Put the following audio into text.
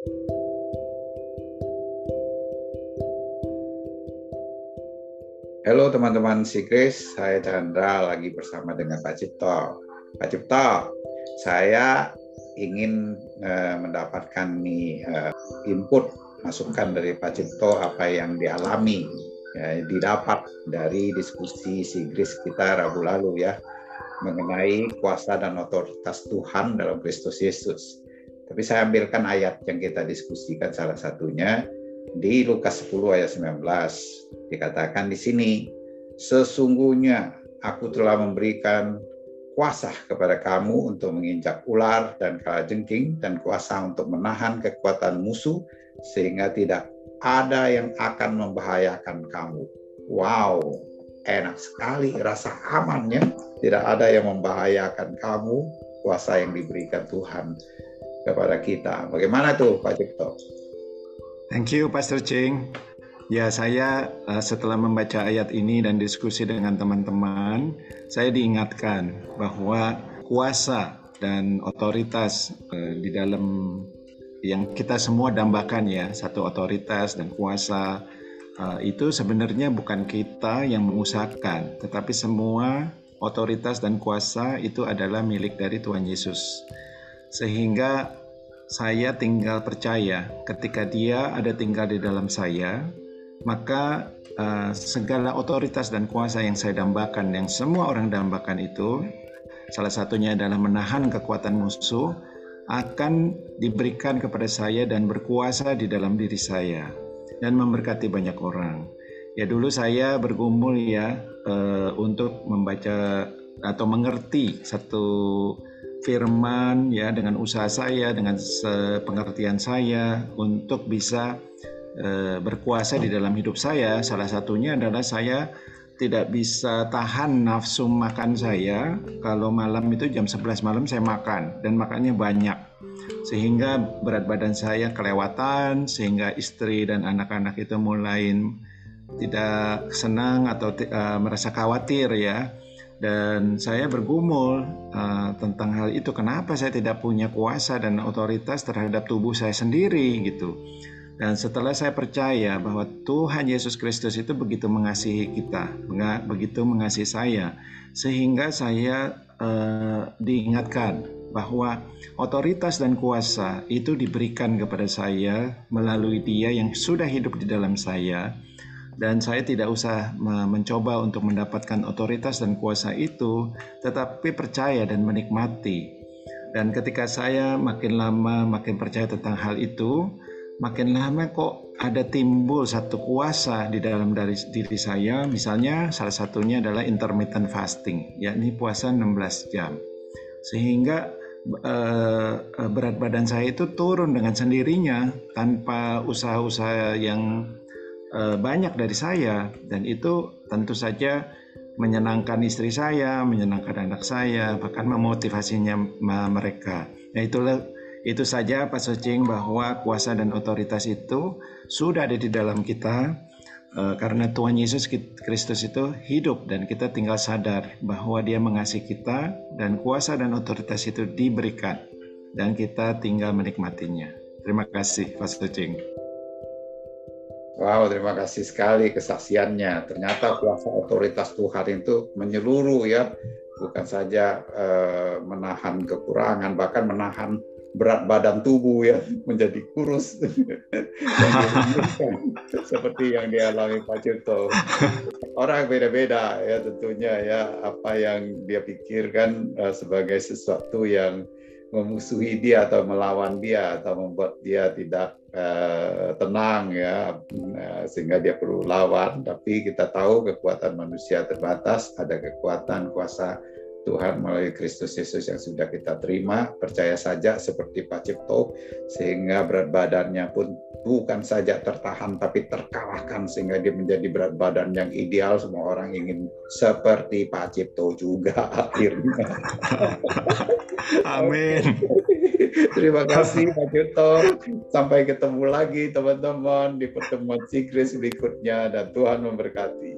Halo teman-teman Sigris, saya Chandra lagi bersama dengan Pak Cipto. Pak Cipto, saya ingin uh, mendapatkan nih uh, input masukan dari Pak Cipto apa yang dialami ya, didapat dari diskusi Sigris kita Rabu lalu ya mengenai kuasa dan otoritas Tuhan dalam Kristus Yesus. Tapi saya ambilkan ayat yang kita diskusikan salah satunya di Lukas 10 ayat 19 dikatakan di sini sesungguhnya aku telah memberikan kuasa kepada kamu untuk menginjak ular dan kalajengking dan kuasa untuk menahan kekuatan musuh sehingga tidak ada yang akan membahayakan kamu. Wow, enak sekali rasa amannya. Tidak ada yang membahayakan kamu, kuasa yang diberikan Tuhan kepada kita. Bagaimana tuh Pak Cipto? Thank you Pastor Ching. Ya, saya uh, setelah membaca ayat ini dan diskusi dengan teman-teman, saya diingatkan bahwa kuasa dan otoritas uh, di dalam yang kita semua dambakan ya, satu otoritas dan kuasa uh, itu sebenarnya bukan kita yang mengusahakan, tetapi semua otoritas dan kuasa itu adalah milik dari Tuhan Yesus. Sehingga saya tinggal percaya ketika dia ada tinggal di dalam saya, maka uh, segala otoritas dan kuasa yang saya dambakan, yang semua orang dambakan itu, salah satunya adalah menahan kekuatan musuh, akan diberikan kepada saya dan berkuasa di dalam diri saya dan memberkati banyak orang. Ya dulu saya bergumul ya uh, untuk membaca atau mengerti satu firman ya dengan usaha saya dengan pengertian saya untuk bisa e, berkuasa di dalam hidup saya. Salah satunya adalah saya tidak bisa tahan nafsu makan saya. Kalau malam itu jam 11 malam saya makan dan makannya banyak. Sehingga berat badan saya kelewatan sehingga istri dan anak-anak itu mulai tidak senang atau uh, merasa khawatir ya dan saya bergumul uh, tentang hal itu. Kenapa saya tidak punya kuasa dan otoritas terhadap tubuh saya sendiri gitu. Dan setelah saya percaya bahwa Tuhan Yesus Kristus itu begitu mengasihi kita begitu mengasihi saya sehingga saya uh, diingatkan bahwa otoritas dan kuasa itu diberikan kepada saya melalui Dia yang sudah hidup di dalam saya dan saya tidak usah mencoba untuk mendapatkan otoritas dan kuasa itu, tetapi percaya dan menikmati. Dan ketika saya makin lama makin percaya tentang hal itu, makin lama kok ada timbul satu kuasa di dalam dari diri saya. Misalnya salah satunya adalah intermittent fasting, yakni puasa 16 jam. Sehingga uh, berat badan saya itu turun dengan sendirinya tanpa usaha-usaha yang banyak dari saya dan itu tentu saja menyenangkan istri saya, menyenangkan anak saya, bahkan memotivasinya mereka. Nah itulah itu saja Pak Socing bahwa kuasa dan otoritas itu sudah ada di dalam kita uh, karena Tuhan Yesus Kristus itu hidup dan kita tinggal sadar bahwa Dia mengasihi kita dan kuasa dan otoritas itu diberikan dan kita tinggal menikmatinya. Terima kasih Pak Socing. Wow, terima kasih sekali kesaksiannya. Ternyata kuasa otoritas Tuhan itu menyeluruh ya, bukan saja eh, menahan kekurangan, bahkan menahan berat badan tubuh ya menjadi kurus seperti yang dialami Pak Cipto. Orang beda-beda ya tentunya ya apa yang dia pikirkan uh, sebagai sesuatu yang memusuhi dia atau melawan dia atau membuat dia tidak uh, tenang ya. Uh, sehingga dia perlu lawan. Tapi kita tahu kekuatan manusia terbatas ada kekuatan kuasa Tuhan melalui Kristus Yesus yang sudah kita terima, percaya saja seperti Pak Cipto, sehingga berat badannya pun bukan saja tertahan tapi terkalahkan sehingga dia menjadi berat badan yang ideal. Semua orang ingin seperti Pak Cipto juga akhirnya. Amin. Terima kasih Pak Cipto. Sampai ketemu lagi teman-teman di pertemuan Sigris berikutnya dan Tuhan memberkati.